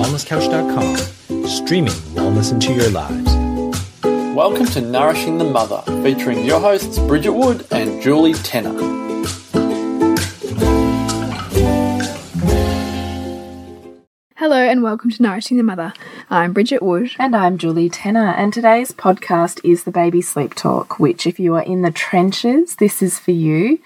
wellnesscouch.com, streaming wellness into your lives. Welcome to Nourishing the Mother, featuring your hosts Bridget Wood and Julie Tenner. Hello and welcome to Nourishing the Mother. I'm Bridget Wood. And I'm Julie Tenner, and today's podcast is the Baby Sleep Talk, which, if you are in the trenches, this is for you.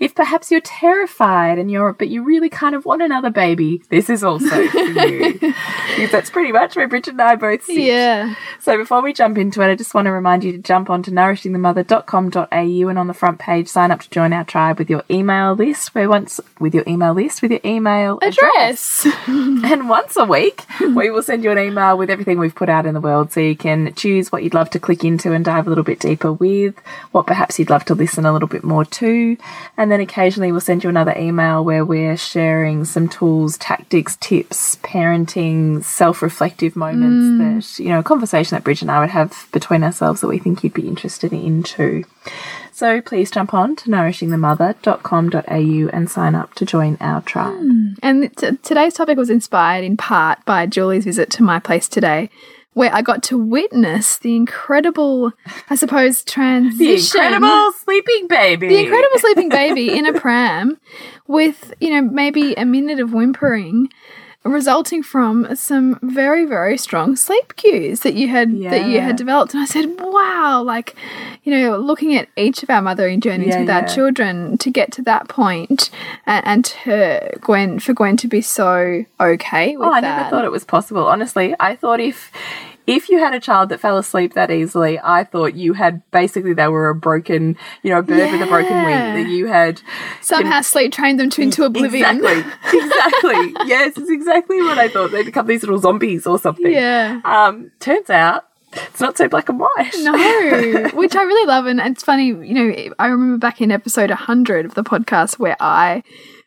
If perhaps you're terrified and you're, but you really kind of want another baby, this is also for you. that's pretty much where Bridget and I both sit. Yeah. So before we jump into it, I just want to remind you to jump on onto nourishingthemother.com.au and on the front page sign up to join our tribe with your email list. Where once with your email list with your email address, Dress. and once a week we will send you an email with everything we've put out in the world, so you can choose what you'd love to click into and dive a little bit deeper with, what perhaps you'd love to listen a little bit more to, and then occasionally we'll send you another email where we're sharing some tools, tactics, tips, parenting, self-reflective moments mm. that you know, a conversation that Bridget and I would have between ourselves that we think you'd be interested in too. So please jump on to nourishingthemother.com.au and sign up to join our tribe. Hmm. And t today's topic was inspired in part by Julie's visit to my place today, where I got to witness the incredible, I suppose, transition. The incredible sleeping baby. the incredible sleeping baby in a pram with, you know, maybe a minute of whimpering resulting from some very very strong sleep cues that you had that you had developed. And I said wow like you know looking at each of our mothering journeys Yeah, with our children to get to that point and, and to Gwen for Gwen to be so okay with Oh, I that never thought it was possible. Honestly, I thought if if you had a child that fell asleep that easily, I thought you had basically they were a broken, you know, a bird with a broken wing. That you had somehow sleep trained them to into oblivion Exactly, exactly. yes, it's exactly what I thought. They become these little zombies or something. yeah Um, turns out it's not so black and white. No, which I really love. And it's funny, you know, I remember back in episode 100 of the podcast where I,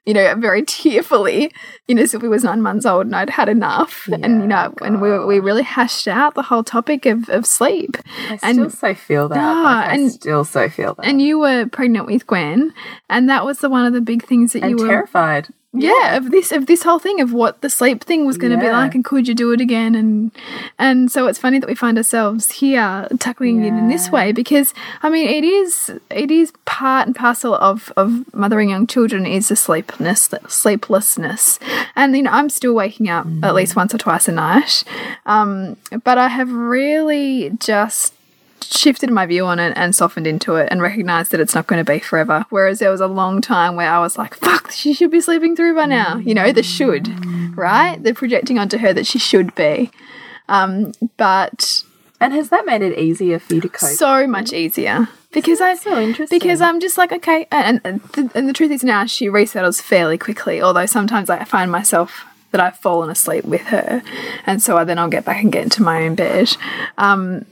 you know, very tearfully, you know, Sylvie was nine months old and I'd had enough. and, you know, and we, we really hashed out the whole topic of, of sleep. I and still so feel that. Ah, Like, I and- still so feel that. and you were pregnant with Gwen, and that was the one of the big things that And you were terrified. Yeah of this of this whole thing of what the sleep thing was going to be like and could you do it again? And and so it's funny that we find ourselves here tackling it in this way because i mean it is it is part and parcel of of mothering young children is the sleepness sleeplessness. And you know i'm still waking up at least once or twice a night. Um but i have really just shifted my view on it and softened into it and recognized that it's not going to be forever. Whereas there was a long time where I was like, fuck, she should be sleeping through by now. You know, the should, right? They're projecting onto her that she should be. Um, but And has that made it easier for you to cope? so much easier because I so interesting. because I'm just like okay, and and the, and the truth is now she resettles fairly quickly. Although sometimes I find myself that I've fallen asleep with her, and so I, then I'll get back and get into my own bed. Um,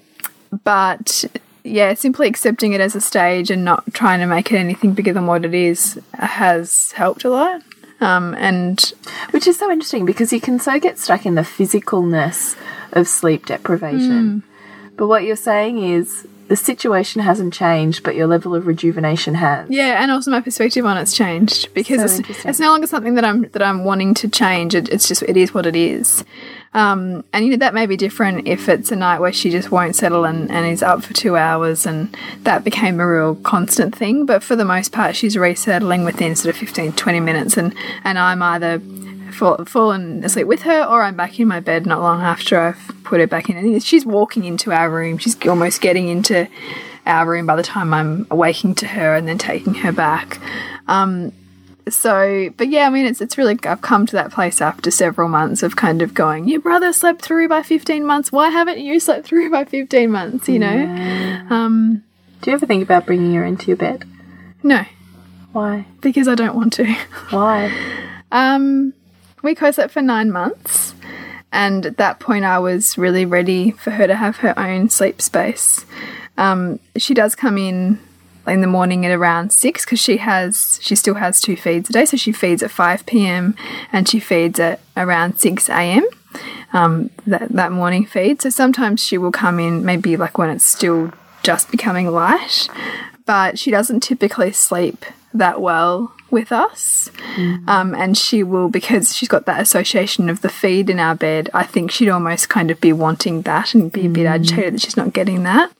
but yeah, simply accepting it as a stage and not trying to make it anything bigger than what it is has helped a lot. Um, and Which is so interesting because you can so get stuck in the physicalness of sleep deprivation. But what you're saying is the situation hasn't changed, but your level of rejuvenation has. Yeah, and also my perspective on it's changed because So it's, it's no longer something that I'm that I'm wanting to change. It, it's just it is what it is. Um, and you know that may be different if it's a night where she just won't settle and, and is up for two hours and that became a real constant thing. But for the most part, she's resettling within sort of 15, 20 minutes, and and I'm either fall, fallen asleep with her or I'm back in my bed not long after I've put her back in. And she's walking into our room. She's almost getting into our room by the time I'm awaking to her and then taking her back. Um, so, but yeah, I mean, it's it's really I've come to that place after several months of kind of going. Your brother slept through by fifteen months. Why haven't you slept through by fifteen months? You know, um, Do you ever think about bringing her into your bed? no, Why? because I don't want to. Why? Um, we co-slept for nine months, and at that point, I was really ready for her to have her own sleep space. Um, she does come in in the morning at around six because she has she still has two feeds a day, so she feeds at five p.m. and she feeds at around six a.m. Um, that that morning feed. So sometimes she will come in maybe like when it's still just becoming light, but she doesn't typically sleep that well with us. Um, and she will, because she's got that association of the feed in our bed, I think she'd almost kind of be wanting that and be a bit agitated that she's not getting that.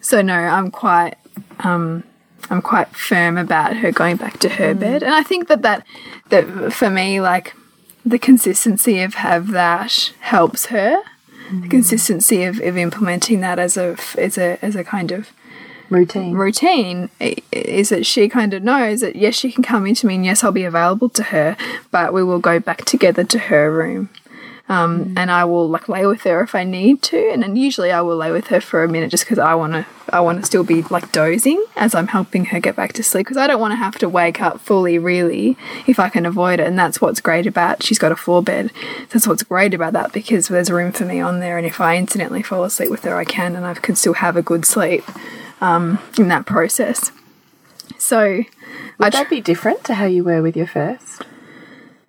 So, no, I'm quite. Um, I'm quite firm about her going back to her bed, and I think that that that for me, like the consistency of have that helps her. The consistency of, of implementing that as a as a as a kind of Routine. routine is that she kind of knows that yes, she can come into me and yes, I'll be available to her, but we will go back together to her room. Um, and I will like lay with her if I need to, and then usually I will lay with her for a minute just because I want to. I want to still be like dozing as I'm helping her get back to sleep because I don't want to have to wake up fully, really, if I can avoid it. And that's what's great about she's got a floor bed. That's what's great about that because there's room for me on there, and if I incidentally fall asleep with her, I can, and I can still have a good sleep um, in that process. So, I Would tr- that be different to how you were with your first?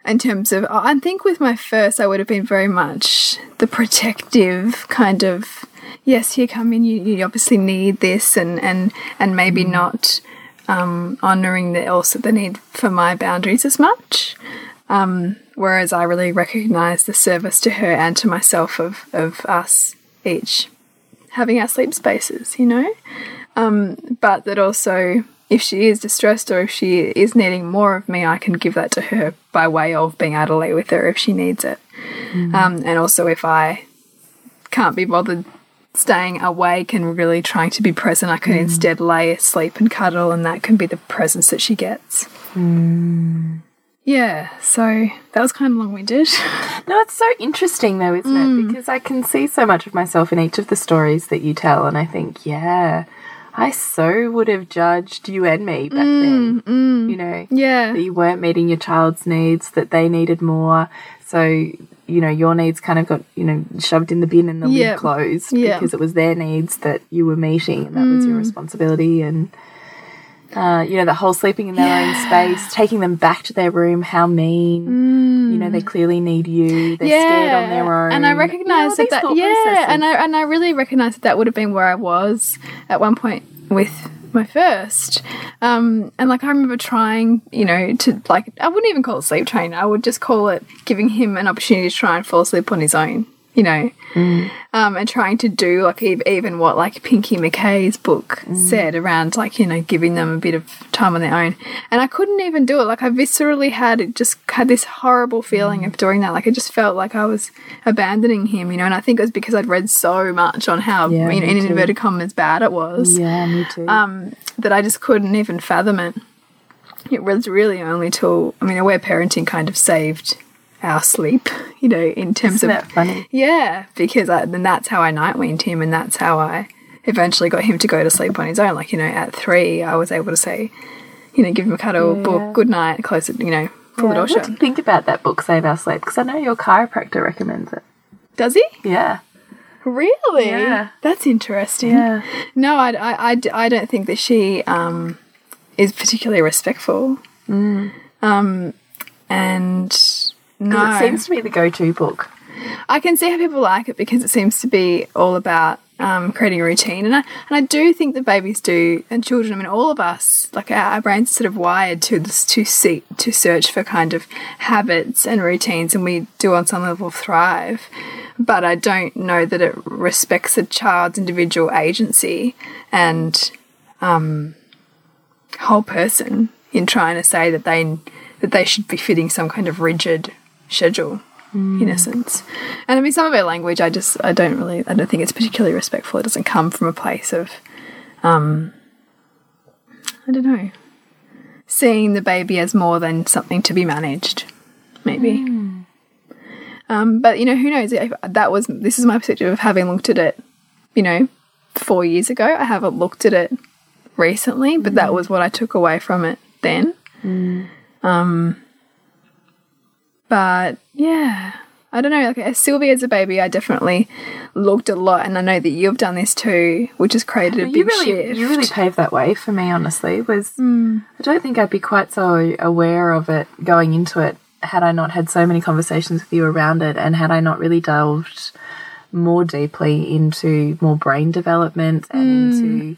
in terms of, I think with my first, I would have been very much the protective kind of, yes, you come in, you, you obviously need this, and and and maybe not um, honoring the also the need for my boundaries as much. Um, whereas I really recognize the service to her and to myself of of us each having our sleep spaces, you know. Um, but that also, if she is distressed or if she is needing more of me, I can give that to her by way of being able to lay with her if she needs it. Um, and also, if I can't be bothered staying awake and really trying to be present, I can instead lay asleep and cuddle, and that can be the presence that she gets. Yeah, so that was kind of long winded. No, it's so interesting though, isn't it? Because I can see so much of myself in each of the stories that you tell, and I think, yeah, I so would have judged you and me back mm, then. Mm. You know, yeah. that you weren't meeting your child's needs, that they needed more. So, you know, your needs kind of got, you know, shoved in the bin and the Yeah. lid closed Yeah. because it was their needs that you were meeting and that was your mm. responsibility. And, uh, you know, the whole sleeping in their own space, taking them back to their room, how mean. You know, they clearly need you. They're scared on their own. And I You know, recognize that, that yeah, and I and I really recognize that that would have been where I was at one point with my first. Um, and like I remember trying, you know, to like I wouldn't even call it sleep training. I would just call it giving him an opportunity to try and fall asleep on his own. You know, um, and trying to do like even what like Pinky McKay's book said around like you know giving them a bit of time on their own, and I couldn't even do it. Like I viscerally had it just had this horrible feeling of doing that. Like I just felt like I was abandoning him, you know. And I think it was because I'd read so much on how Yeah, you know, in too. inverted commas bad it was Yeah, me too. um, that I just couldn't even fathom it. It was really only till I mean, aware parenting kind of saved our sleep, you know, in terms Isn't of that funny? yeah, because I, then that's how I night weaned him, and that's how I eventually got him to go to sleep on his own. Like you know, at three, I was able to say, you know, give him a cuddle, book, good night, close it, you know, pull the door What do you think about that book, Save Our Sleep? Because I know your chiropractor recommends it. Does he Yeah. really? Yeah. that's interesting. Yeah. No, I, I, I, I don't think that she um, is particularly respectful. Um, and no, it seems to be the go-to book. I can see how people like it because it seems to be all about um, creating a routine, and I and I do think that babies do and children. I mean, all of us, like our, our brains, are sort of wired to this to seek to search for kind of habits and routines, and we do on some level thrive. But I don't know that it respects a child's individual agency and um, whole person in trying to say that they that they should be fitting some kind of rigid schedule in essence. And I mean, some of our language, I just, I don't really, I don't think it's particularly respectful. It doesn't come from a place of, um, I don't know, seeing the baby as more than something to be managed, maybe. Um, but you know, who knows? If That was this is my perspective of having looked at it, you know, four years ago. I haven't looked at it recently, but that was what I took away from it then. Um, but yeah, I don't know. Like as Sylvia as a baby, I definitely looked a lot, and I know that you've done this too, which has created a big you really, shift. you really paved that way for me. Honestly, was Hmm. I don't think I'd be quite so aware of it going into it had I not had so many conversations with you around it, and had I not really delved more deeply into more brain development and Hmm. into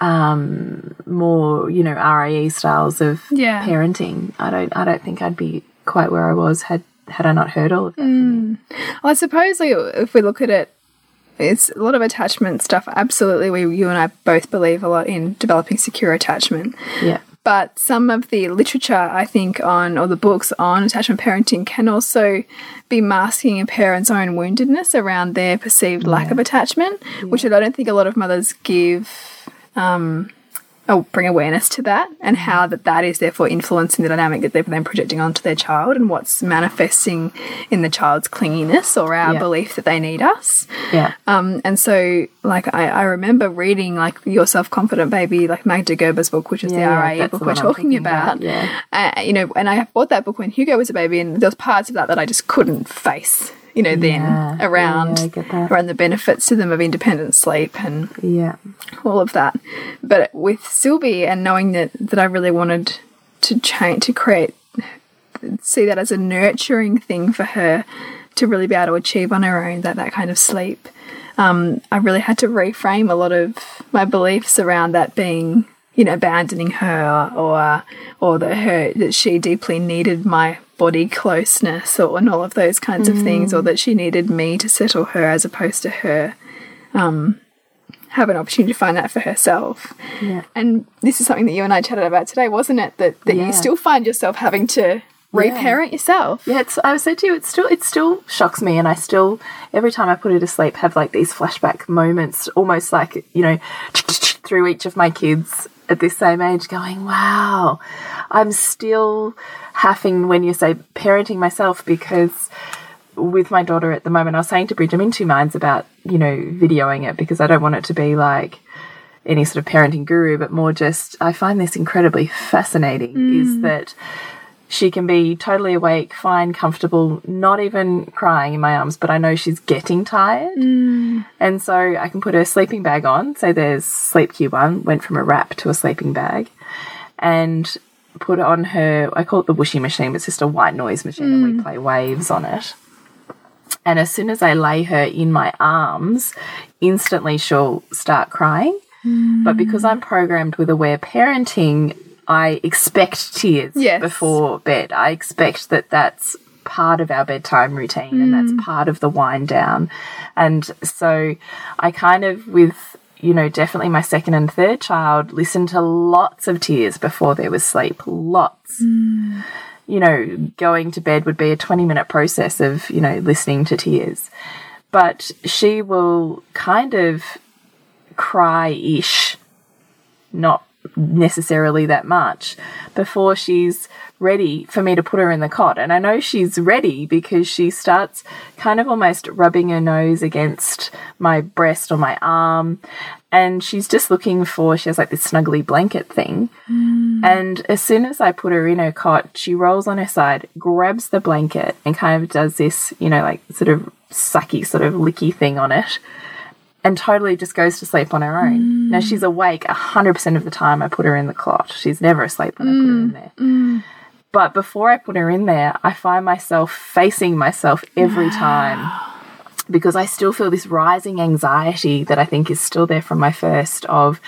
um, more, you know, RIE styles of Yeah. parenting. I don't, I don't think I'd be quite where I was had had I not heard all of that. you. Well, I suppose like, if we look at it, it's a lot of attachment stuff. Absolutely, we you and I both believe a lot in developing secure attachment. Yeah. But some of the literature, I think, on or the books on attachment parenting can also be masking a parent's own woundedness around their perceived lack of attachment, which I don't think a lot of mothers give um, bring awareness to that and how that that is therefore influencing the dynamic that they're then projecting onto their child and what's manifesting in the child's clinginess or our Yeah. belief that they need us. Yeah. Um, and so, like, I, I remember reading, like, Your Self Confident Baby, like Magda Gerber's book, which is Yeah, the RIE book the we're I'm talking about. about, yeah. Uh, you know, and I bought that book when Hugo was a baby, and there was parts of that that I just couldn't face, you know, then around, yeah, I get that. around the benefits to them of independent sleep and Yeah. all of that. But with Sylvie and knowing that that I really wanted to change to create see that as a nurturing thing for her to really be able to achieve on her own that that kind of sleep. Um, I really had to reframe a lot of my beliefs around that being, you know, abandoning her or or that her that she deeply needed my body closeness or and all of those kinds of things, or mm. that she needed me to settle her as opposed to her um, have an opportunity to find that for herself. Yeah. And this is something that you and I chatted about today, wasn't it? That that Yeah. you still find yourself having to reparent yourself. Yeah, it's, I said to you, it still it still shocks me, and I still every time I put her to sleep have like these flashback moments, almost like you know, through each of my kids at this same age, going, "Wow, I'm still having when you say parenting myself because." With my daughter at the moment, I was saying to Bridge, I'm in two minds about you know videoing it because I don't want it to be like any sort of parenting guru, but more just I find this incredibly fascinating. Is mm. that she can be totally awake, fine, comfortable, not even crying in my arms, but I know she's getting tired. Mm. And so I can put her sleeping bag on. So there's sleep cue one went from a wrap to a sleeping bag, and put on her. I call it the whooshy machine, but it's just a white noise machine, and we mm. play waves on it. And as soon as I lay her in my arms, instantly she'll start crying. Mm. But because I'm programmed with aware parenting, I expect tears Yes. before bed. I expect that that's part of our bedtime routine and that's mm. part of the wind down. And so I kind of, with, you know, definitely my second and third child, listened to lots of tears before there was sleep. Lots. Mm. You know, going to bed would be a 20 minute process of, you know, listening to tears. But she will kind of cry ish, not necessarily that much, before she's ready for me to put her in the cot. And I know she's ready because she starts kind of almost rubbing her nose against my breast or my arm. And she's just looking for, she has like this snuggly blanket thing. Hmm. And as soon as I put her in her cot, she rolls on her side, grabs the blanket, and kind of does this, you know, like sort of sucky, sort of licky thing on it and totally just goes to sleep on her own. Now mm. she's awake 100% of the time I put her in the cot. She's never asleep when I put her in mm, there. Mm. But before I put her in there, I find myself facing myself every time because I still feel this rising anxiety that I think is still there from my first of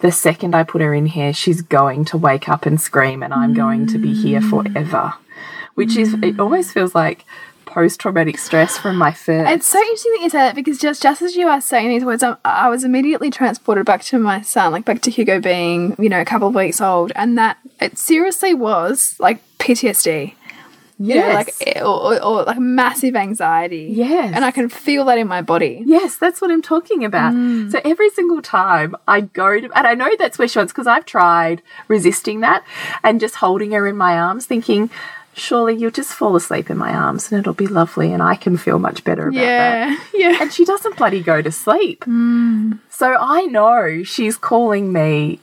the second I put her in here, she's going to wake up and scream and I'm going to be here forever. Which is, it almost feels like post traumatic stress from my first. It's so interesting that you say that because just just as you are saying these words, I'm, I was immediately transported back to my son, like back to Hugo being, you know, a couple of weeks old, and that it seriously was like PTSD. You know, like eh, or, or, or like massive anxiety. Yes. and I can feel that in my body. Yes, that's what I'm talking about. Mm. So every single time I go to, and I know that's where she wants, because I've tried resisting that and just holding her in my arms, thinking, surely you'll just fall asleep in my arms and it'll be lovely and I can feel much better about that. Yeah, yeah. And she doesn't bloody go to sleep. Hmm. So I know she's calling me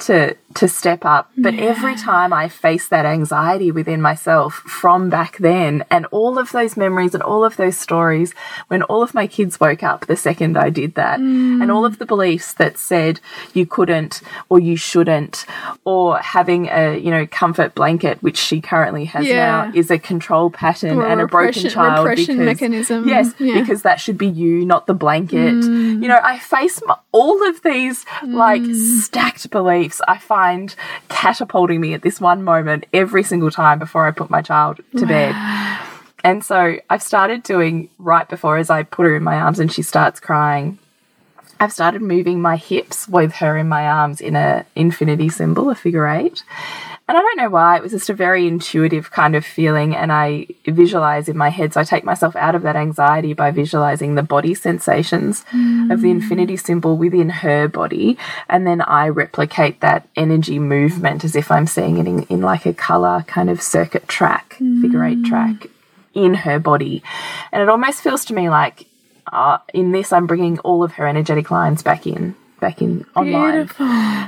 to to step up. But every time I face that anxiety within myself from back then, and all of those memories and all of those stories, when all of my kids woke up the second I did that, and all of the beliefs that said you couldn't or you shouldn't, or having a you know comfort blanket, which she currently has Yeah. now, is a control pattern Or and a broken child repression because mechanism. yes, Yeah. Mm. because that should be you, not the blanket. You know, I face m all of these like stacked beliefs. I find catapulting me at this one moment every single time before I put my child to bed. And so I've started doing right before as I put her in my arms and she starts crying. I've started moving my hips with her in my arms in a infinity symbol, a figure eight. And I don't know why, it was just a very intuitive kind of feeling. And I visualize in my head. So I take myself out of that anxiety by visualizing the body sensations of the infinity symbol within her body. And then I replicate that energy movement as if I'm seeing it in, in like a color kind of circuit track, figure eight track in her body. And it almost feels to me like uh, in this, I'm bringing all of her energetic lines back in, back in online.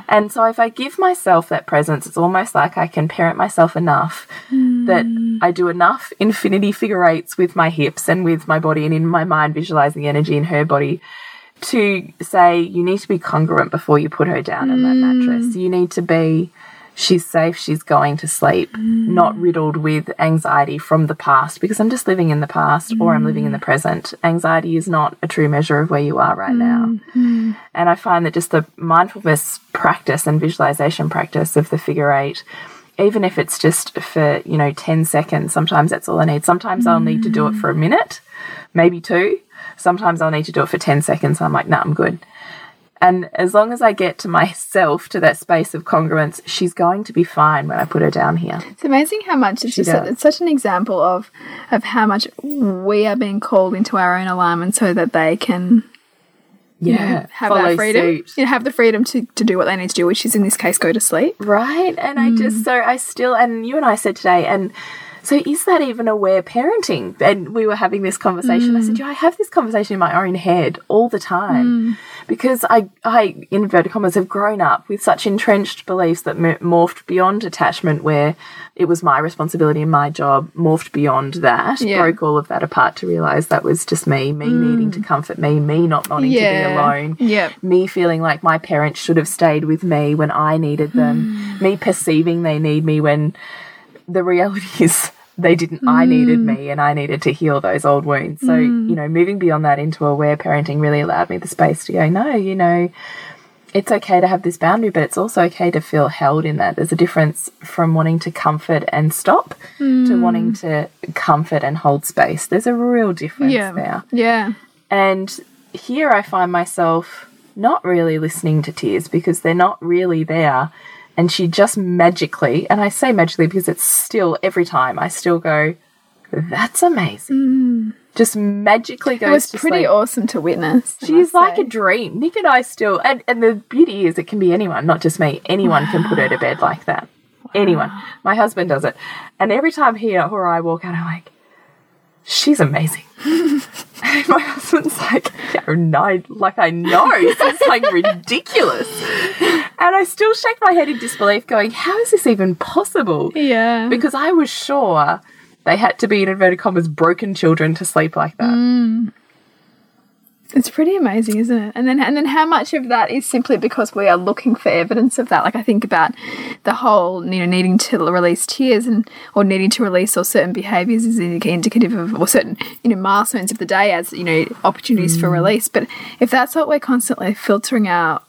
And so if I give myself that presence, it's almost like I can parent myself enough that I do enough infinity figure eights with my hips and with my body and in my mind visualizing the energy in her body to say you need to be congruent before you put her down in that mm. mattress. You need to be she's safe, she's going to sleep, not mm. riddled with anxiety from the past because I'm just living in the past or I'm living in the mm. present. Anxiety is not a true measure of where you are right now. Mm-hmm. And I find that just the mindfulness practice and visualization practice of the figure eight, even if it's just for, you know, 10 seconds, sometimes that's all I need. Sometimes I'll need to do it for a mm. minute, maybe two. Sometimes I'll need to do it for 10 seconds. I'm like, nah, I'm good. And as long as I get to myself to that space of congruence, she's going to be fine when I put her down here. It's amazing how much it's just it's such an example of of how much we are being called into our own alignment so that they can you know, Yeah, have that freedom. suit. You know, have the freedom to, to do what they need to do, which is in this case go to sleep. Right. And I just, mm. so I still, and you and I said today, and so is that even aware parenting? And we were having this conversation. I said, mm. yeah, I have this conversation in my own head all the time mm. because I, I, in inverted commas, have grown up with such entrenched beliefs that morphed beyond attachment where it was my responsibility and my job, morphed beyond that, Yeah. broke all of that apart to realize that was just me, me mm. needing to comfort me, me not wanting to be alone Yep. me feeling like my parents should have stayed with me when I needed them, hmm. me perceiving they need me when the reality is they didn't. I needed mm. me and I needed to heal those old wounds. So, mm. you know, moving beyond that into aware parenting really allowed me the space to go, no, you know, it's okay to have this boundary, but it's also okay to feel held in that. There's a difference from wanting to comfort and stop to wanting mm. to comfort and hold space. There's a real difference Yeah. there. Yeah. And here I find myself not really listening to tears because they're not really there. And she just magically, and I say magically because it's still every time I still go, that's amazing. Mm. Just magically goes It was pretty sleep. awesome to witness. She's like a dream. Nick and I still, and, and the beauty is it can be anyone, not just me. Anyone can put her to bed like that. Anyone. My husband does it. And every time he or I walk out, I'm like, she's amazing. and my husband's like, yeah, no, like I know. This is like ridiculous. And I still shake my head in disbelief, going, how is this even possible? Yeah. Because I was sure they had to be, in inverted commas, broken children to sleep like that. Mm. It's pretty amazing, isn't it? And then and then how much of that is simply because we are looking for evidence of that? Like I think about the whole, you know, needing to release tears and or needing to release or certain behaviours is indicative of or certain, you know, milestones of the day as, you know, opportunities for mm. release. But if that's what we're constantly filtering out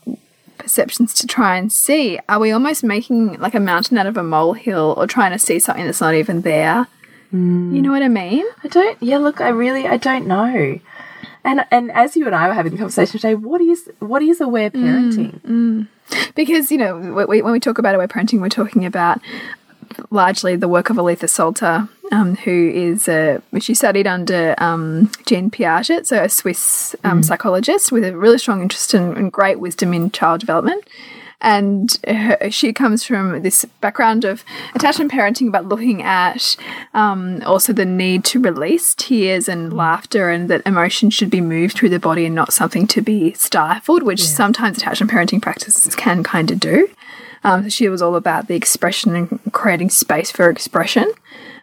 perceptions to try and see, are we almost making like a mountain out of a molehill or trying to see something that's not even there? Mm. You know what I mean? I don't. Yeah, look, I really, I don't know. And and as you and I were having the conversation today, what is what is aware parenting? Because, you know, we, when we talk about aware parenting, we're talking about largely the work of Aletha Solter, um, who is a, she studied under um, Jean Piaget, so a Swiss um, psychologist with a really strong interest and, and great wisdom in child development. And her, she comes from this background of attachment parenting, but looking at um, also the need to release tears and laughter, and that emotion should be moved through the body and not something to be stifled, which sometimes attachment parenting practices can kind of do. Um, so she was all about the expression and creating space for expression.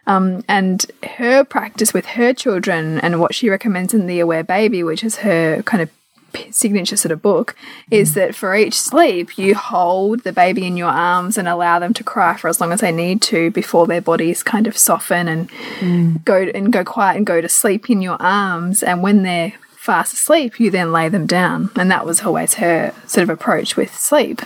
Um, and her practice with her children and what she recommends in the Aware Baby, which is her kind of signature sort of book is that for each sleep you hold the baby in your arms and allow them to cry for as long as they need to before their bodies kind of soften and mm. go and go quiet and go to sleep in your arms. And when they're fast asleep you then lay them down. And that was always her sort of approach with sleep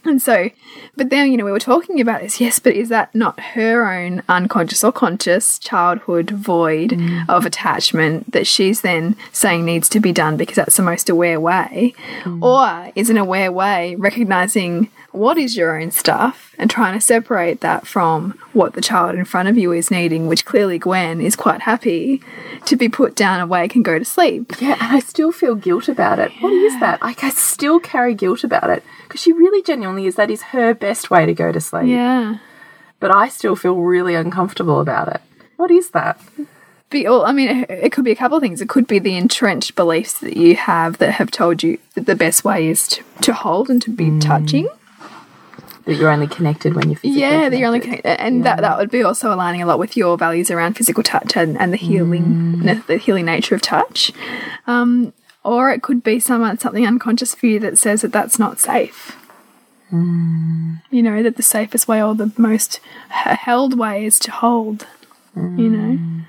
and so, but then, you know, we were talking about this, yes, but is that not her own unconscious or conscious childhood void mm. of attachment that she's then saying needs to be done because that's the most aware way? Mm. Or is an aware way recognizing what is your own stuff and trying to separate that from what the child in front of you is needing, which clearly Gwen is quite happy to be put down awake and go to sleep. Yeah, and I still feel guilt about it. What is that? Like, I still carry guilt about it because she really genuinely is that is her best way to go to sleep. Yeah. But I still feel really uncomfortable about it. What is that? Be all, I mean, it could be a couple of things. It could be the entrenched beliefs that you have that have told you that the best way is to, to hold and to be mm. touching that you're only connected when you're physically yeah connected. that you're only connected and yeah. that that would be also aligning a lot with your values around physical touch and, and the healing mm. the healing nature of touch um, or it could be some something unconscious for you that says that that's not safe mm. you know that the safest way or the most held way is to hold mm. you know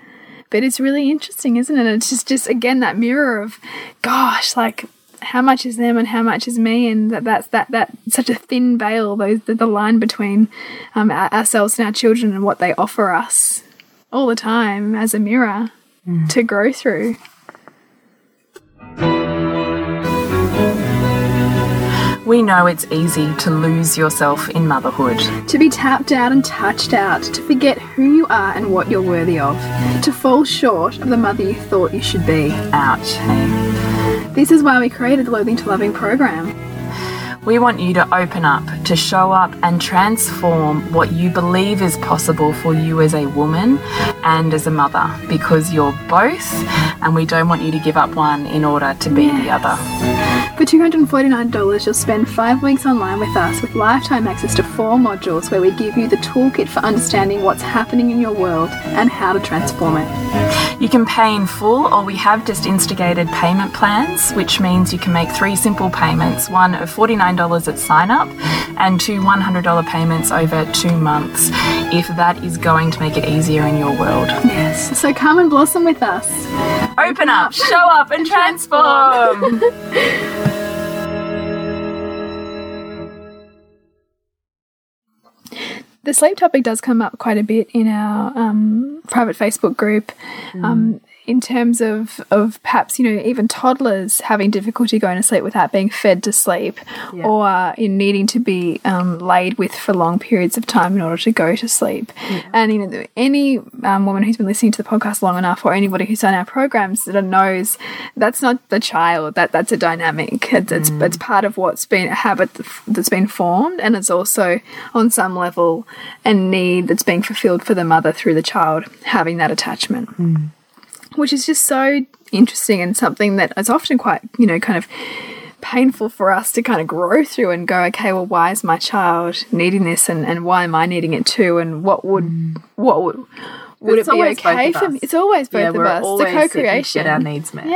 but it's really interesting isn't it it's just just again that mirror of gosh like how much is them and how much is me, and that that's that that such a thin veil, those the, the line between um, ourselves and our children and what they offer us all the time as a mirror mm. to grow through. We know it's easy to lose yourself in motherhood. To be tapped out and touched out, to forget who you are and what you're worthy of, to fall short of the mother you thought you should be. Ouch. This is why we created the Loathing to Loving program. We want you to open up, to show up and transform what you believe is possible for you as a woman and as a mother because you're both, and we don't want you to give up one in order to be yes. the other. For $249, you'll spend five weeks online with us with lifetime access to four modules where we give you the toolkit for understanding what's happening in your world and how to transform it. You can pay in full, or we have just instigated payment plans, which means you can make three simple payments one of $49 at sign up and two $100 payments over two months if that is going to make it easier in your world. Yes. So come and blossom with us. Open up, show up, and transform. the sleep topic does come up quite a bit in our um, private Facebook group. Mm. Um, in terms of of perhaps you know even toddlers having difficulty going to sleep without being fed to sleep, yeah. or in needing to be um, laid with for long periods of time in order to go to sleep. Yeah. And you know any um, woman who's been listening to the podcast long enough, or anybody who's done our programs that knows that's not the child that that's a dynamic. It's it's, mm. it's part of what's been a habit that's been formed, and it's also on some level a need that's being fulfilled for the mother through the child having that attachment. Mm which is just so interesting and something that is often quite, you know, kind of painful for us to kind of grow through and go, okay, well, why is my child needing this and, and why am I needing it too? And what would, mm. what would, would it be okay for me? It's always both yeah, of us. It's a co-creation. Our needs met. Yeah.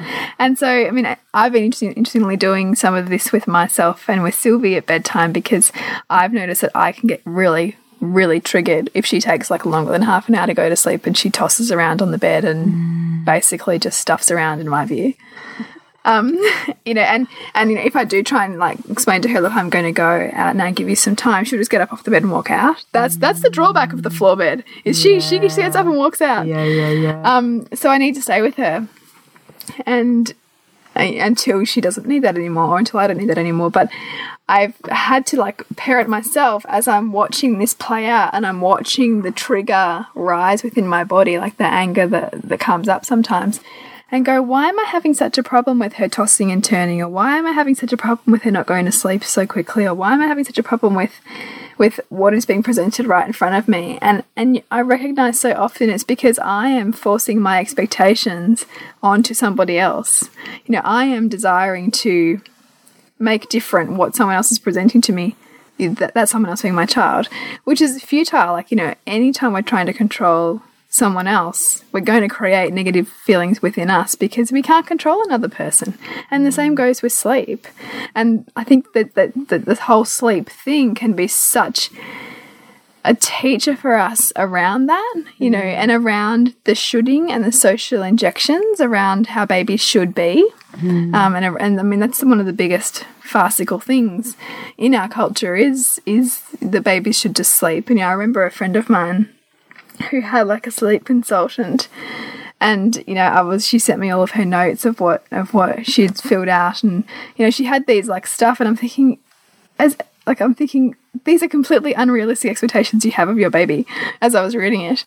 yeah. And so, I mean, I've been interesting, interestingly doing some of this with myself and with Sylvie at bedtime because I've noticed that I can get really really triggered if she takes like longer than half an hour to go to sleep and she tosses around on the bed and mm. basically just stuffs around in my view. Um, you know, and and you know, if I do try and like explain to her, look, I'm going to go out and I give you some time, she'll just get up off the bed and walk out. That's that's the drawback of the floor bed. Is yeah. she she gets up and walks out. Yeah, yeah, yeah. Um, so I need to stay with her, and until she doesn't need that anymore or until I don't need that anymore. But I've had to like parent myself as I'm watching this play out and I'm watching the trigger rise within my body, like the anger that, that comes up sometimes, and go, why am I having such a problem with her tossing and turning? Or why am I having such a problem with her not going to sleep so quickly? Or why am I having such a problem with with what is being presented right in front of me. And and I recognize so often it's because I am forcing my expectations onto somebody else. You know, I am desiring to make different what someone else is presenting to me that, that's someone else being my child, which is futile. Like, you know, anytime we're trying to control someone else, we're going to create negative feelings within us because we can't control another person. And the same goes with sleep. And I think that, that, that this whole sleep thing can be such a teacher for us around that, you know, and around the shoulding and the social injections around how babies should be. Um, and, and I mean, that's one of the biggest farcical things in our culture is is the babies should just sleep. And you know, I remember a friend of mine who had like a sleep consultant. And you know i was she sent me all of her notes of what of what she'd filled out. And you know she had these like stuff and i'm thinking as like i'm thinking these are completely unrealistic expectations you have of your baby as i was reading it.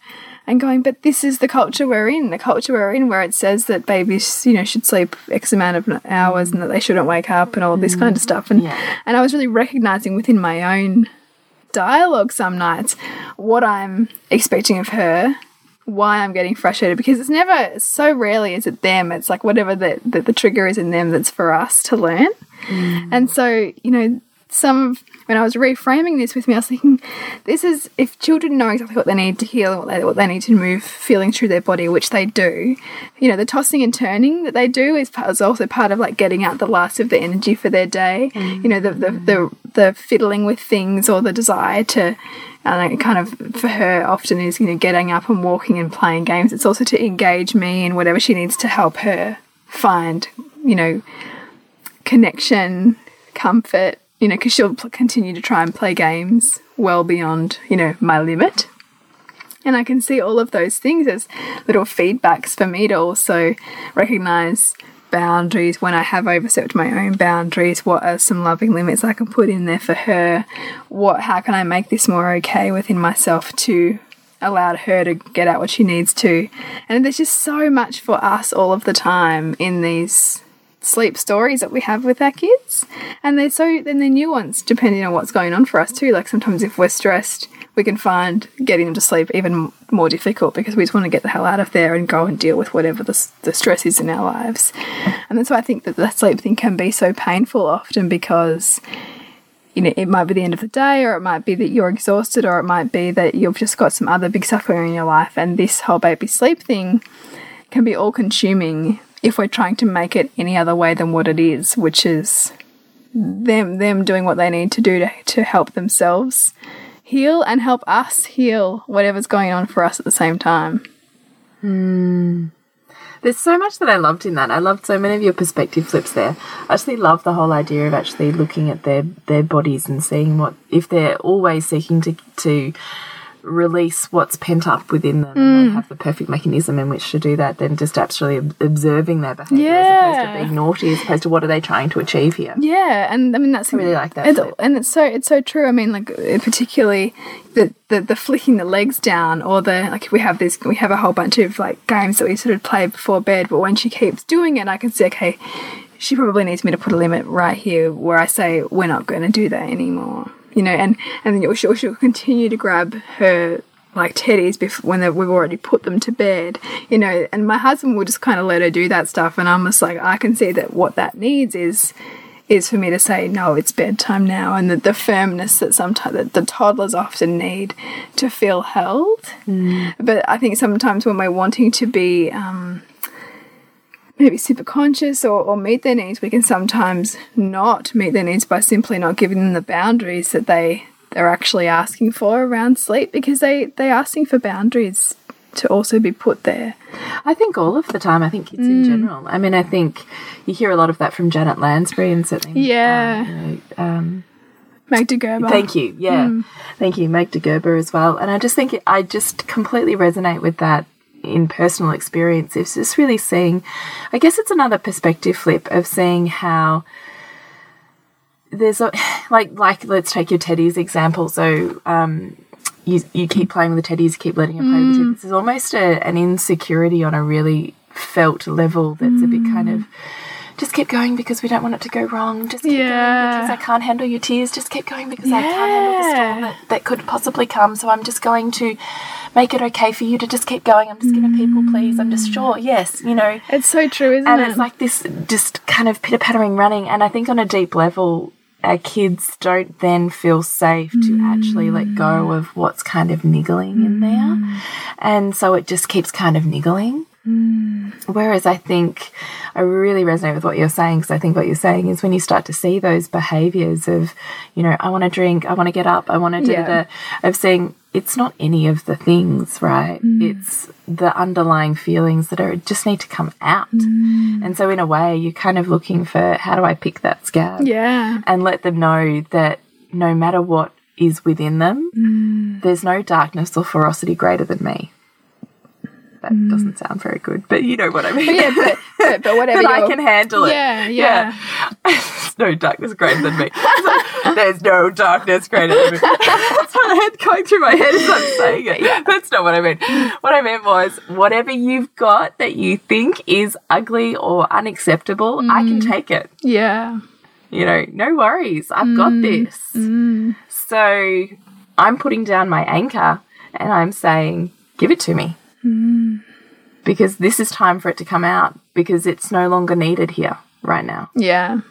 And going but this is the culture we're in the culture we're in where it says that babies you know should sleep x amount of hours and that they shouldn't wake up and all this kind of stuff. And Yeah. and i was really recognizing within my own dialogue some nights what I'm expecting of her, why I'm getting frustrated because it's never so rarely is it them. It's like whatever the, the, the trigger is in them that's for us to learn. Mm. And so, you know, some when I was reframing this with me, I was thinking, this is if children know exactly what they need to heal, what they, what they need to move feelings through their body, which they do. You know, the tossing and turning that they do is, part, is also part of like getting out the last of the energy for their day. Mm. You know, the, the the the fiddling with things or the desire to. And it kind of for her often is you know getting up and walking and playing games. It's also to engage me in whatever she needs to help her find you know connection, comfort, you know, because she'll continue to try and play games well beyond, you know, my limit. And I can see all of those things as little feedbacks for me to also recognize boundaries when I have overstepped my own boundaries. What are some loving limits I can put in there for her? What, how can I make this more okay within myself to allow her to get out what she needs to? And there's just so much for us all of the time in these sleep stories that we have with our kids. And they're so then they're nuanced depending on what's going on for us too. Like sometimes if we're stressed we can find getting them to sleep even more difficult because we just want to get the hell out of there and go and deal with whatever the, the stress is in our lives. And that's why i think that the sleep thing can be so painful often because you know, it might be the end of the day, or it might be that you're exhausted, or it might be that you've just got some other big suffering in your life. And this whole baby sleep thing can be all consuming if we're trying to make it any other way than what it is, which is them them doing what they need to do to, to help themselves heal and help us heal whatever's going on for us at the same time. Hmm. There's so much that I loved in that. I loved so many of your perspective flips there. I actually love the whole idea of actually looking at their their bodies and seeing what if they're always seeking to to release what's pent up within them and they mm. have the perfect mechanism in which to do that, then just actually observing their behavior as opposed to being naughty, as opposed to what are they trying to achieve here. Yeah, and I mean that's I really like that It's, and it's so it's so true. I mean, like particularly the, the the flicking the legs down, or the like. We have this. We have a whole bunch of like games that we sort of play before bed. But when she keeps doing it, I can say okay, she probably needs me to put a limit right here where I say we're not going to do that anymore. You know, and and then she'll, she'll continue to grab her like teddies before when we've already put them to bed, you know. And my husband will just kind of let her do that stuff, and I'm just like, I can see that what that needs is is for me to say no, it's bedtime now, and the, the firmness that sometimes that the toddlers often need to feel held. But I think sometimes when we're wanting to be um, maybe super conscious or, or meet their needs, we can sometimes not meet their needs by simply not giving them the boundaries that they they're actually asking for around sleep because they they're asking for boundaries to also be put there. I think all of the time. I think kids in general. I mean, I think you hear a lot of that from Janet Lansbury and certainly, Yeah. um, you know, um, Magda Gerber. Thank you. Yeah. Thank you, Magda Gerber as well. And I just think it, I just completely resonate with that in personal experience. It's just really seeing, I guess it's another perspective flip of seeing how there's a, like, like, let's take your teddies example. So, um, you, you keep playing with the teddies, you keep letting her play with the teddies. There's almost a, an insecurity on a really felt level that's a bit kind of just keep going because we don't want it to go wrong. Just keep Yeah. going because I can't handle your tears. Just keep going because I can't handle the storm that, that could possibly come. So I'm just going to make it okay for you to just keep going. I'm just going to people please. I'm just sure. Yes, you know. It's so true, isn't And it? And it's like this just kind of pitter pattering running. And I think on a deep level, our kids don't then feel safe to actually let go mm. of what's kind of niggling in there. Mm. And so it just keeps kind of niggling. Mm. Whereas I think I really resonate with what you're saying because I think what you're saying is when you start to see those behaviors of, you know, I want to drink, I want to get up, I want to do da da, of saying it's not any of the things, right? It's the underlying feelings that are just need to come out. And so in a way, you're kind of looking for how do I pick that scab? Yeah. and let them know that no matter what is within them, Mm. there's no darkness or ferocity greater than me. That doesn't mm. sound very good, but you know what I mean. Mm. Yeah, but, but, but whatever That I can handle it. Yeah, yeah. there's no darkness greater than me. There's no darkness greater than me. That's what I had going through my head as I'm saying it. That's not what I meant. What I meant was whatever you've got that you think is ugly or unacceptable, I can mm. take it Yeah. you know, no worries, I've got mm. this. So I'm putting down my anchor and I'm saying, give it to me. Hmm. Because this is time for it to come out because it's no longer needed here right now. Yeah.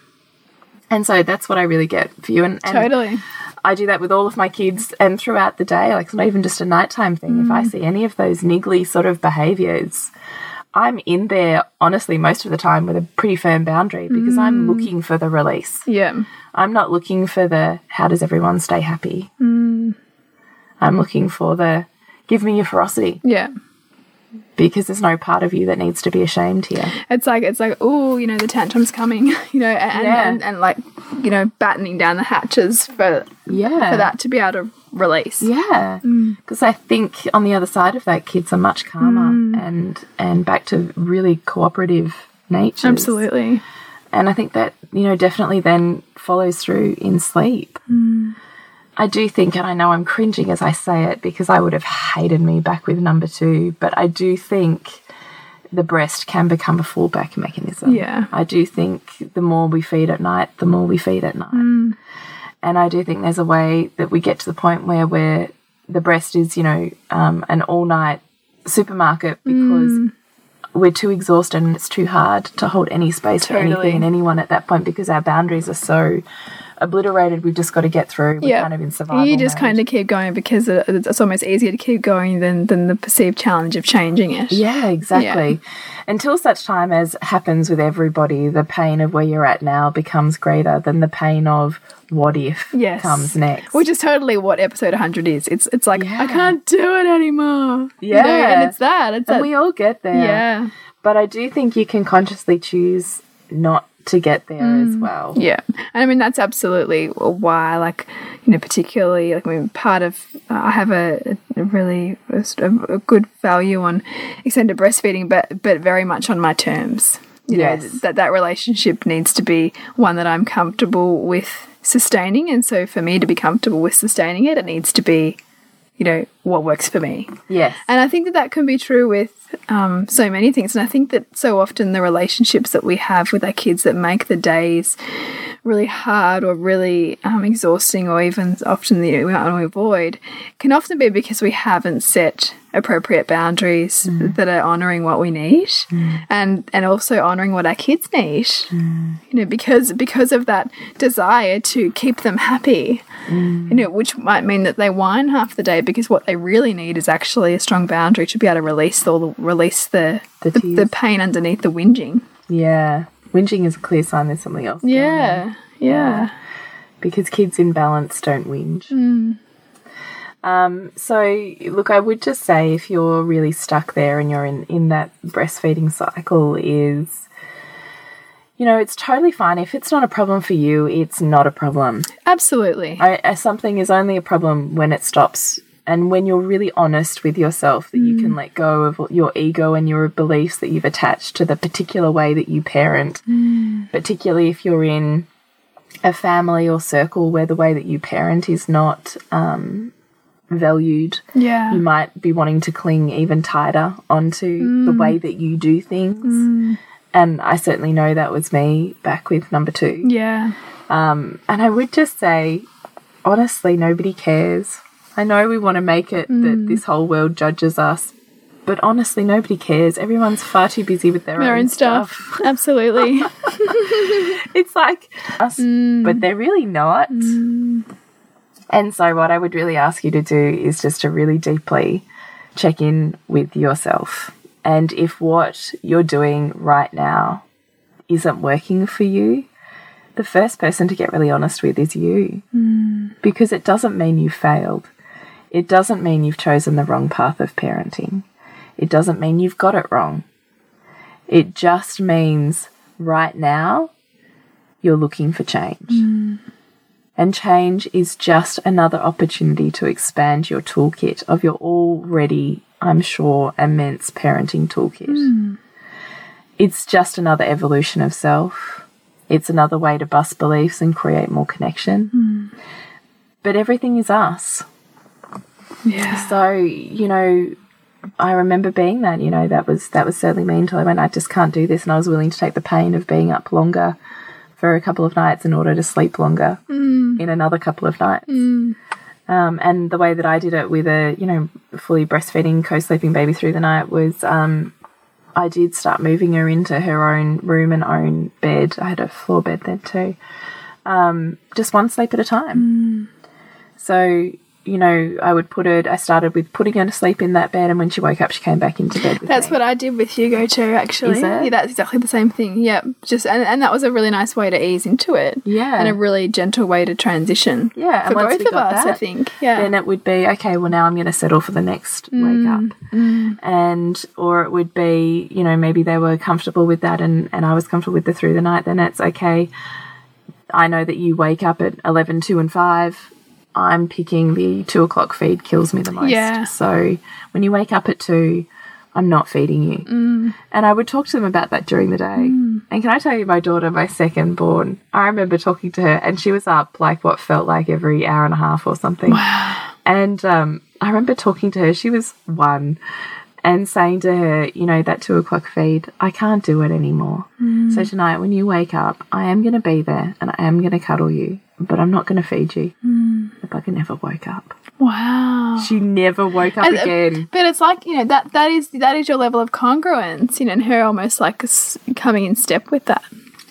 And so that's what I really get for you. And, and Totally. I do that with all of my kids and throughout the day. Like it's not even just a nighttime thing. If I hmm. see any of those niggly sort of behaviors, I'm in there honestly most of the time with a pretty firm boundary because I'm hmm. looking for the release. Yeah. I'm not looking for the how does everyone stay happy. I'm looking for the give me your ferocity Yeah. Because there's no part of you that needs to be ashamed here. It's like it's like oh, you know, the tantrum's coming, you know, and, Yeah. and and like you know, battening down the hatches for Yeah. for that to be able to release. Yeah, mm. because I think on the other side of that, kids are much calmer mm. and and back to really cooperative nature. Absolutely. and I think that you know definitely then follows through in sleep. Mm. I do think, and I know I'm cringing as I say it because I would have hated me back with number two, but I do think the breast can become a fallback mechanism. Yeah. I do think the more we feed at night, the more we feed at night. And I do think there's a way that we get to the point where we're, the breast is, you know, um, an all night supermarket because we're too exhausted and it's too hard to hold any space for anything and anyone at that point because our boundaries are so obliterated. We've just got to get through. We're Yeah. kind of in survival. You just mode. kind of keep going because it's almost easier to keep going than than the perceived challenge of changing it. Yeah, exactly. Until such time as happens with everybody, the pain of where you're at now becomes greater than the pain of what if Yes. comes next. Which is totally what episode 100 is. It's it's like Yeah. I can't do it anymore. You know, Yeah. and it's that. It's and that. we all get there. yeah. But I do think you can consciously choose not to get there Mm. as well. Yeah, and I mean that's absolutely why, like you know, particularly like I mean, part of uh, I have a, a really a, a good value on extended breastfeeding, but but very much on my terms. You Yes. know, that that relationship needs to be one that I'm comfortable with sustaining, and so for me to be comfortable with sustaining it, it needs to be, you know, what works for me. Yes. And I think that that can be true with um, so many things. And I think that so often the relationships that we have with our kids that make the days really hard or really um, exhausting or even often the we want to avoid can often be because we haven't set appropriate boundaries that are honoring what we need and and also honoring what our kids need you know because because of that desire to keep them happy you know which might mean that they whine half the day because what they really need is actually a strong boundary to be able to release all the release the The the, the pain underneath the whinging Yeah. Whinging is a clear sign there's something else. going on. yeah yeah Because kids in balance don't whinge. Hmm. Um, so, look, I would just say if you're really stuck there and you're in, in that breastfeeding cycle, is, you know, it's totally fine. If it's not a problem for you, it's not a problem. absolutely I, something is only a problem when it stops and when you're really honest with yourself that you can mm. let go of your ego and your beliefs that you've attached to the particular way that you parent mm. particularly if you're in a family or circle where the way that you parent is not um, valued yeah. you might be wanting to cling even tighter onto the mm. way that you do things. And i certainly know that was me back with number two. Yeah. Um, and I would just say, honestly, nobody cares. I know we want to make it that mm. this whole world judges us, but honestly, nobody cares. Everyone's far too busy with their, Their own own stuff. Absolutely. It's like us, mm. but they're really not. Mm. And so, what I would really ask you to do is just to really deeply check in with yourself. And if what you're doing right now isn't working for you, the first person to get really honest with is you. Because it doesn't mean you failed. It doesn't mean you've chosen the wrong path of parenting. It doesn't mean you've got it wrong. It just means right now you're looking for change. Mm. And change is just another opportunity to expand your toolkit of your already, I'm sure, immense parenting toolkit. Mm. It's just another evolution of self. It's another way to bust beliefs and create more connection. Mm. But everything is us. Yeah. So, you know, I remember being that, you know, that was that was certainly me until I went, I just can't do this and I was willing to take the pain of being up longer for a couple of nights in order to sleep longer in another couple of nights. Um, and the way that I did it with a, you know, fully breastfeeding, co-sleeping baby through the night was um, I did start moving her into her own room and own bed. I had a floor bed then too. Um, just one sleep at a time. So, you know, I would put her, I started with putting her to sleep in that bed, and when she woke up, she came back into bed with That's me. what I did with Hugo too, actually. Is it? Yeah, that's exactly the same thing. Yeah, just and, and that was a really nice way to ease into it. Yeah. and a really gentle way to transition. Yeah, for both of us, I think. Yeah, then it would be okay well now i'm going to settle for the next wake mm. up mm. and or it would be you know maybe they were comfortable with that and and i was comfortable with the through the night then it's okay i know that you wake up at 11 2 and 5 i'm picking the 2 o'clock feed kills me the most Yeah. so when you wake up at 2 i'm not feeding you mm. and I would talk to them about that during the day. Mm. And can I tell you, my daughter, my second born, I remember talking to her, and she was up like what felt like every hour and a half or something. Wow. And um, I remember talking to her, she was one, and saying to her, you know, that two o'clock feed, I can't do it anymore. Mm. So tonight, when you wake up, I am going to be there and I am going to cuddle you, but I'm not going to feed you. It's like I never woke up. wow. She never woke up And, uh, again. But it's like you know that that is that is your level of congruence, you know, and her almost like coming in step with that.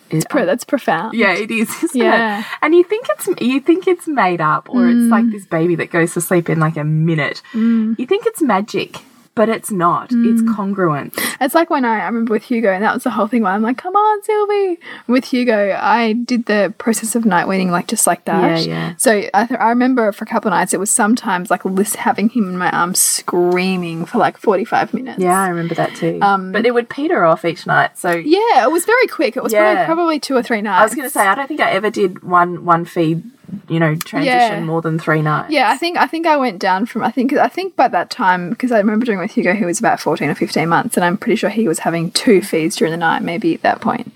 It's pro- that's profound. Yeah, it is, Yeah. it? And you think it's you think it's made up, or it's like Mm. this baby that goes to sleep in like a minute. You think it's magic, but it's not. Mm. It's congruent. It's like when I, I remember with Hugo, and that was the whole thing where I'm like, come on, Sylvie. With Hugo, I did the process of night weaning, like just like that. Yeah, yeah. So I, th I remember for a couple of nights, it was sometimes like having him in my arms screaming for like 45 minutes. Yeah, I remember that too. but it would peter off each night. So Um, Yeah, it was very quick. It was Yeah. probably, probably two or three nights. I was going to say I don't think I ever did one one feed. You know, transition Yeah. more than three nights. Yeah, I think I think I went down from I think I think by that time because I remember doing with Hugo who was about fourteen or fifteen months, and I'm pretty sure he was having two feeds during the night, maybe at that point,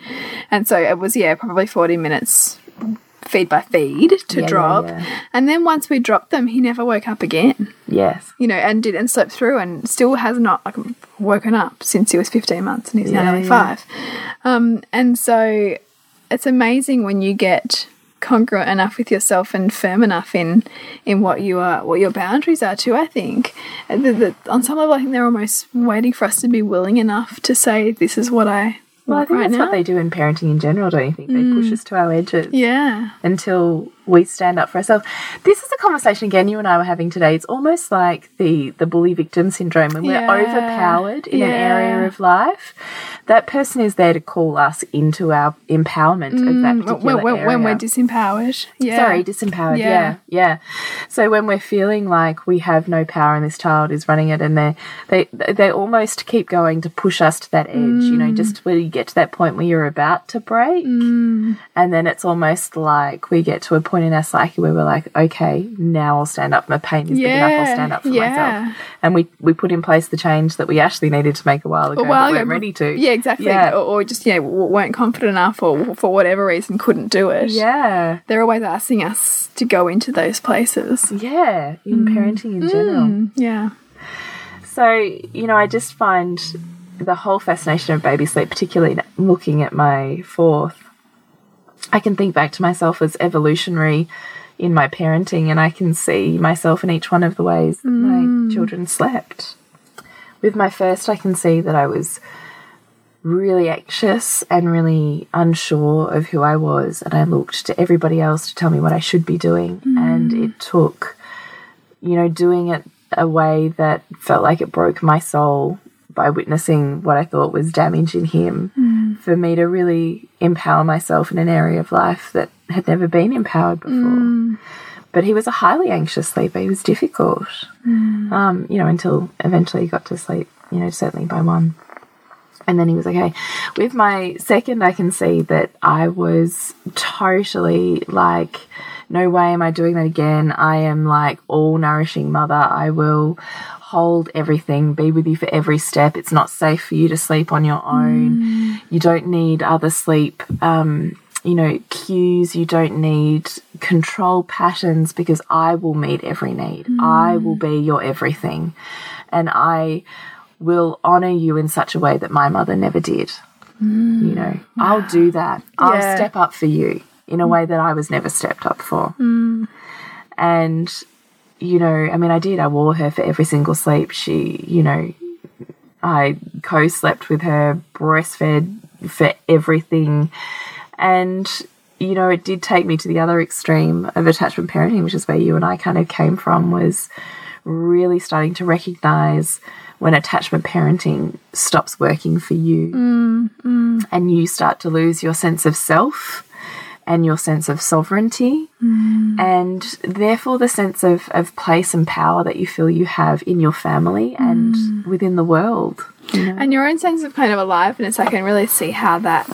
and so it was yeah probably forty minutes feed by feed to yeah, drop, yeah. and then once we dropped them, he never woke up again, Yes. you know, and did and slept through, and still has not like woken up since he was fifteen months, and he's now Yeah, nearly yeah. five, um, and so it's amazing when you get congruent enough with yourself and firm enough in in what you are what your boundaries are too i think uh, the, the, on some level i think they're almost waiting for us to be willing enough to say this is what i Well, I think right that's now what they do in parenting in general, don't you think? They push mm. us to our edges. yeah until we stand up for ourselves. This is a conversation again you and I were having today. It's almost like the the bully victim syndrome when we're overpowered in an area of life. That person is there to call us into our empowerment of that particular Mm, when, when, area. when we're disempowered yeah Sorry, disempowered. Yeah. Yeah. yeah, So when we're feeling like we have no power and this child is running it, and they they they almost keep going to push us to that edge. You know, Mm. just where you get to that point where you're about to break, Mm. and then it's almost like we get to a point in our psyche where we're like, okay, now I'll stand up. My pain is big enough. I'll stand up for yeah. myself. And we we put in place the change that we actually needed to make a while ago, a while but weren't ago, ready to. yeah exactly Yeah. Or, or just yeah w- weren't confident enough or for whatever reason couldn't do it Yeah. they're always asking us to go into those places Yeah. In mm. parenting in mm. general. yeah So, you know, I just find the whole fascination of baby sleep, particularly looking at my fourth, I can think back to myself as evolutionary in my parenting, and I can see myself in each one of the ways that my mm. children slept. with my first, I can see that I was really anxious and really unsure of who I was. And I looked to everybody else to tell me what I should be doing. Mm. And it took, you know, doing it a way that felt like it broke my soul by witnessing what I thought was damage in him for me to really empower myself in an area of life that had never been empowered before. But he was a highly anxious sleeper. He was difficult, um, you know, until eventually he got to sleep, you know, certainly by one. And then he was okay. With my second, I can see that I was totally like, no way am I doing that again. I am like all nourishing mother. I will hold everything, be with you for every step. It's not safe for you to sleep on your own. Mm. You don't need other sleep. Um, you know, cues, you don't need control patterns because I will meet every need. I mm. will be your everything. And I will honor you in such a way that my mother never did. Mm. You know, I'll do that. I'll Yeah. step up for you in a way that I was never stepped up for. And, you know, I mean, I did. I wore her for every single sleep. She, you know, I co slept with her, breastfed for everything. And, you know, it did take me to the other extreme of attachment parenting, which is where you and I kind of came from, was really starting to recognize when attachment parenting stops working for you mm, mm. and you start to lose your sense of self and your sense of sovereignty mm. and therefore the sense of, of place and power that you feel you have in your family and mm. within the world. And your own sense of kind of aliveness, I can really see how that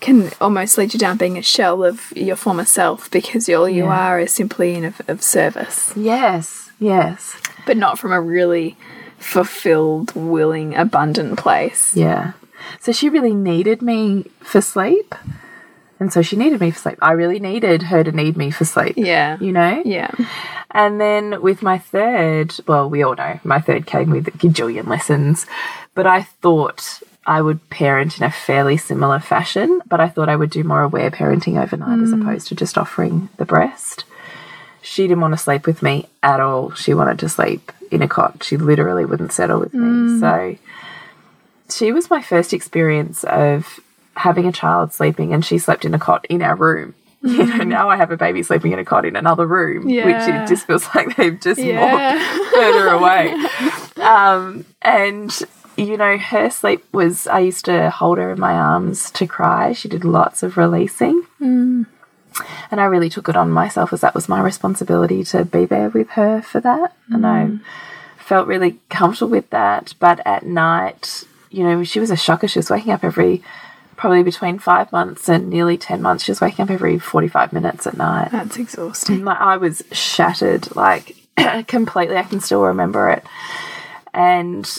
can almost lead you down being a shell of your former self because all you Yeah. are is simply in of, of service, Yes, yes. but not from a really fulfilled, willing, abundant place. Yeah. So she really needed me for sleep. And so she needed me for sleep. I really needed her to need me for sleep. Yeah. You know? Yeah. And then with my third, well, we all know my third came with gajillion lessons, but I thought I would parent in a fairly similar fashion, but I thought I would do more aware parenting overnight as hmm. opposed to just offering the breast. She didn't want to sleep with me at all. She wanted to sleep in a cot. She literally wouldn't settle with me. Hmm. So she was my first experience of having a child sleeping and she slept in a cot in our room. You know, now I have a baby sleeping in a cot in another room, which it just feels like they've just Yeah. walked further away. Um, and you know, her sleep was I used to hold her in my arms to cry. She did lots of releasing. And I really took it on myself as that was my responsibility to be there with her for that. And I felt really comfortable with that. But at night, you know, she was a shocker. She was waking up every probably between five months and nearly 10 months. She was waking up every 45 minutes at night. That's exhausting. Like, I was shattered, like completely. I can still remember it. And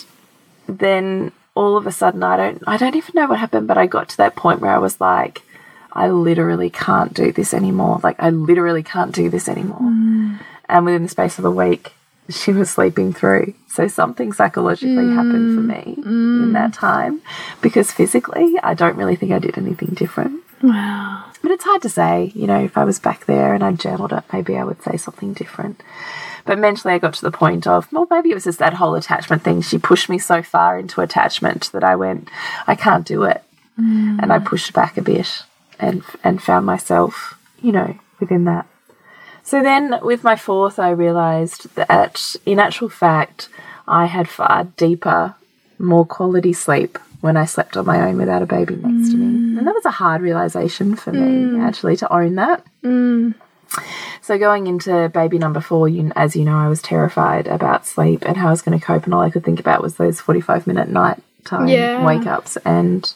then all of a sudden, I don't, I don't even know what happened, but I got to that point where I was like, I literally can't do this anymore. Like, I literally can't do this anymore. Mm. And within the space of a week, she was sleeping through. So something psychologically happened for mm. me in mm. that time because physically, I don't really think I did anything different. Wow. But it's hard to say, you know, if I was back there and I journaled it, maybe I would say something different. But mentally, I got to the point of, well, maybe it was just that whole attachment thing. She pushed me so far into attachment that I went, I can't do it. And I mm. pushed back a bit and, and found myself, you know, within that. So then with my fourth, I realized that in actual fact, I had far deeper, more quality sleep when I slept on my own without a baby next to me. Mm. And that was a hard realization for me, mm. actually, to own that. Mm. So going into baby number four, you, as you know, I was terrified about sleep and how I was going to cope, and all I could think about was those forty-five minute night time Yeah. wake ups, and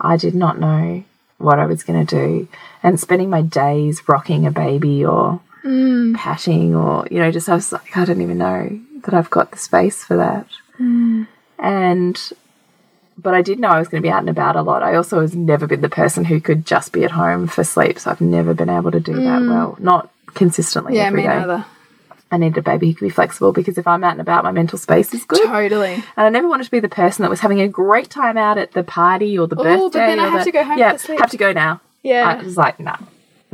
I did not know what I was going to do. And spending my days rocking a baby or Mm. patting, or you know, just I was like, I don't even know that I've got the space for that. Mm. And but I did know I was going to be out and about a lot. I also has never been the person who could just be at home for sleep, so I've never been able to do that mm. well. Not consistently Yeah, every me day. neither. I needed a baby who could be flexible because if I'm out and about, my mental space is good. Totally. And I never wanted to be the person that was having a great time out at the party or the Oh, birthday. but then I have the- to go home Yeah, to sleep. have to go now. Yeah. I was like, no,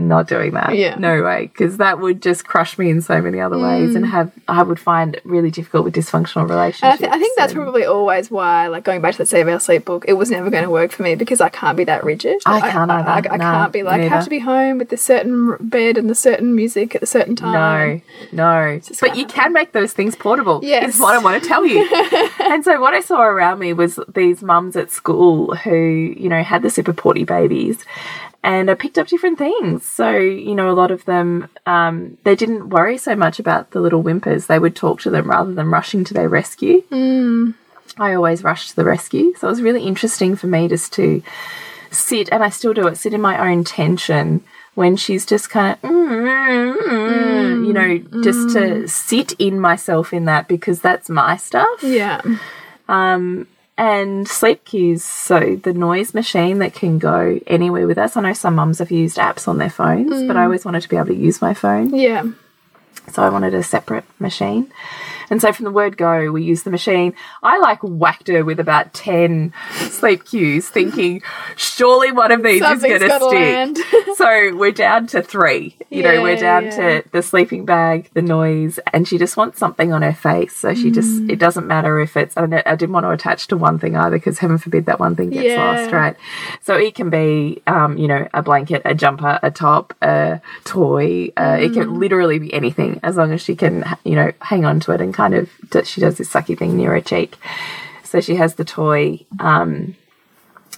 not doing that. Yeah. No way. Because that would just crush me in so many other ways and mm. have, I would find really difficult with dysfunctional And I, relationships. th I think that's probably always why, like going back to the Save Our Sleep book, it was never going to work for me because I can't be that rigid. I can't I. I, I No, can't be like neither. have to be home with the certain bed and the certain music at a certain time. No, no. But you can make those things portable. Yes. Is what I want to tell you. and so what I saw around me was these mums at school who, you know, had the super porty babies and I picked up different things. So, you know, a lot of them, um, they didn't worry so much about the little whimpers. They would talk to them rather than rushing to their rescue. Hmm. I always rushed to the rescue. So it was really interesting for me just to sit, and I still do it, sit in my own tension when she's just kind of, mm, mm, mm, you hmm. know, just to hmm. sit in myself in that because that's my stuff. Yeah. Um, And sleep cues, so the noise machine that can go anywhere with us. I know some mums have used apps on their phones, but I mm. always wanted to be able to use my phone. Yeah. So I wanted a separate machine. And so from the word go, we use the machine. I like whacked her with about 10 sleep cues, thinking, surely one of these Something's is going to stick. so we're down to three. You know, we're down yeah. to the sleeping bag, the noise, and she just wants something on her face. So she just, Mm. it doesn't matter if it's, I, I didn't want to attach to one thing either because heaven forbid that one thing gets Yeah. lost, right? So it can be, um, you know, a blanket, a jumper, a top, a toy. Uh, It Mm. can literally be anything as long as she can, you know, hang on to it and kind of, she does this sucky thing near her cheek. So she has the toy. Um,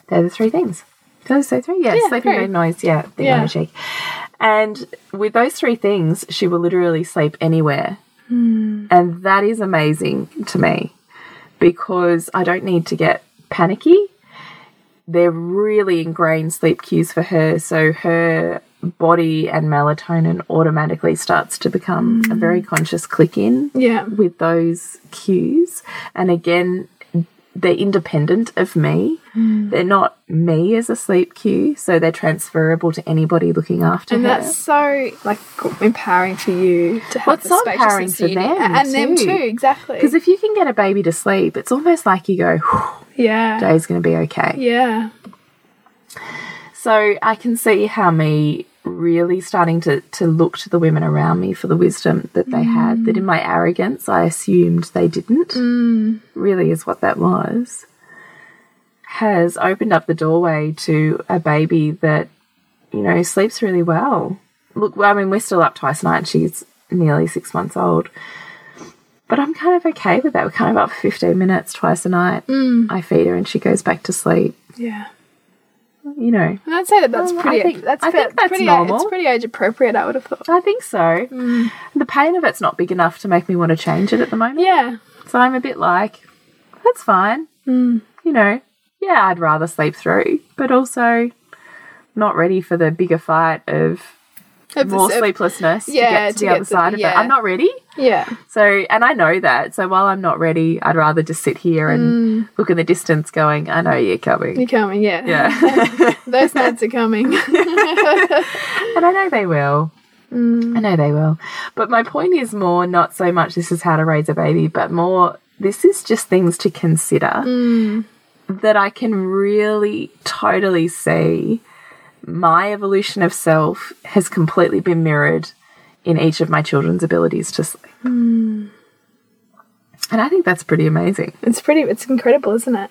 they're the three things. Did I say three? Yeah, Yeah, sleeping bag noise. Yeah, thing Yeah. on her cheek. And with those three things, she will literally sleep anywhere. And that is amazing to me because I don't need to get panicky. They're really ingrained sleep cues for her. So her body and melatonin automatically starts to become a mm. very conscious click in Yeah. with those cues. And again, they're independent of me. Mm. They're not me as a sleep cue, so they're transferable to anybody looking after And her. that's so like empowering for you to have Well, it's the so empowering for them and them too. too, exactly. Because if you can get a baby to sleep, it's almost like you go, yeah, day's going to be okay. yeah, So I can see how me really starting to, to look to the women around me for the wisdom that they had, that in mm. my arrogance I assumed they didn't, mm. really is what that was, has opened up the doorway to a baby that, you know, sleeps really well. Look, well, I mean, we're still up twice a night. She's nearly six months old. But I'm kind of okay with that. We're kind of up for 15 minutes twice a night. Mm. I feed her and she goes back to sleep. yeah. You know, And I'd say that that's um, I pretty. think- that's I think that's pretty. normal. It's pretty age appropriate. I would have thought. I think so. Mm. The pain of it's not big enough to make me want to change it at the moment. Yeah, So I'm a bit like, that's fine. Mm. You know, yeah, I'd rather sleep through, but also not ready for the bigger fight of Of more sleeplessness yeah, to get to, to the get other the- side of yeah. it. I'm not ready. Yeah, So, and I know that. So while I'm not ready, I'd rather just sit here and mm. look in the distance going, I know you're coming. you're coming. Yeah, yeah. Those nights are coming. And I know they will. Mm. I know they will. But my point is more not so much this is how to raise a baby, but more this is just things to consider mm. that I can really totally see my evolution of self has completely been mirrored in each of my children's abilities to sleep. And I think that's pretty amazing. It's pretty. It's incredible, isn't it?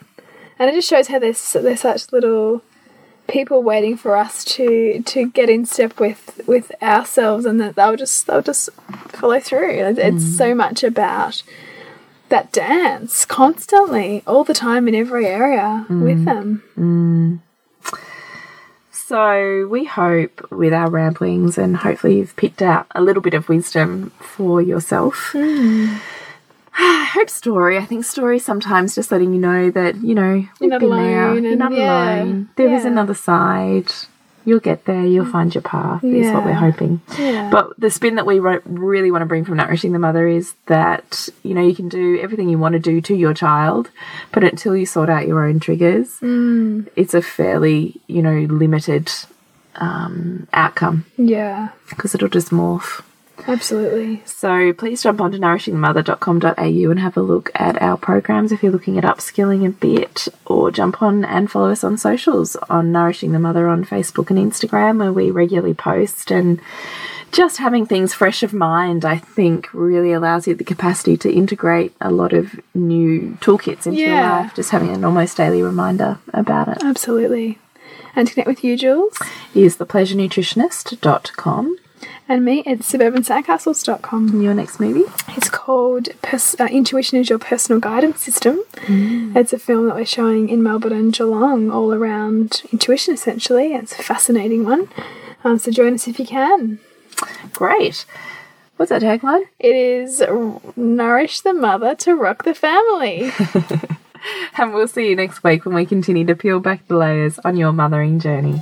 And it just shows how they're they're such little people waiting for us to to get in step with with ourselves, and that they'll just they'll just follow through. It's, it's mm. so much about that dance constantly, all the time, in every area with mm. them. Mm. So we hope with our ramblings and hopefully you've picked out a little bit of wisdom for yourself. I hope story. I think story sometimes just letting you know that, you know, we've not been there. You're not yeah, alone. There is yeah. another side. You'll get there. You'll find your path, is what we're hoping. Yeah. But the spin that we really want to bring from Nourishing the Mother is that, you know, you can do everything you want to do to your child, but until you sort out your own triggers, Mm. it's a fairly, you know, limited um, outcome Yeah. because it'll just morph. Absolutely. So please jump on onto nourishingthemother.com.au and have a look at our programs if you're looking at upskilling a bit, or jump on and follow us on socials on Nourishing the Mother on Facebook and Instagram, where we regularly post and just having things fresh of mind, I think, really allows you the capacity to integrate a lot of new toolkits into your life. Just having an almost daily reminder about it Absolutely. And to connect with you, Jules, is thepleasurenutritionist.com. and me, it's suburbansandcastles.com. Your next movie? It's called Pers uh, Intuition is Your Personal Guidance System. It's a film that we're showing in Melbourne and Geelong all around intuition, essentially. It's a fascinating one. Um, so join us if you can. Great. What's that tagline? It is Nourish the Mother to Rock the Family. And we'll see you next week when we continue to peel back the layers on your mothering journey.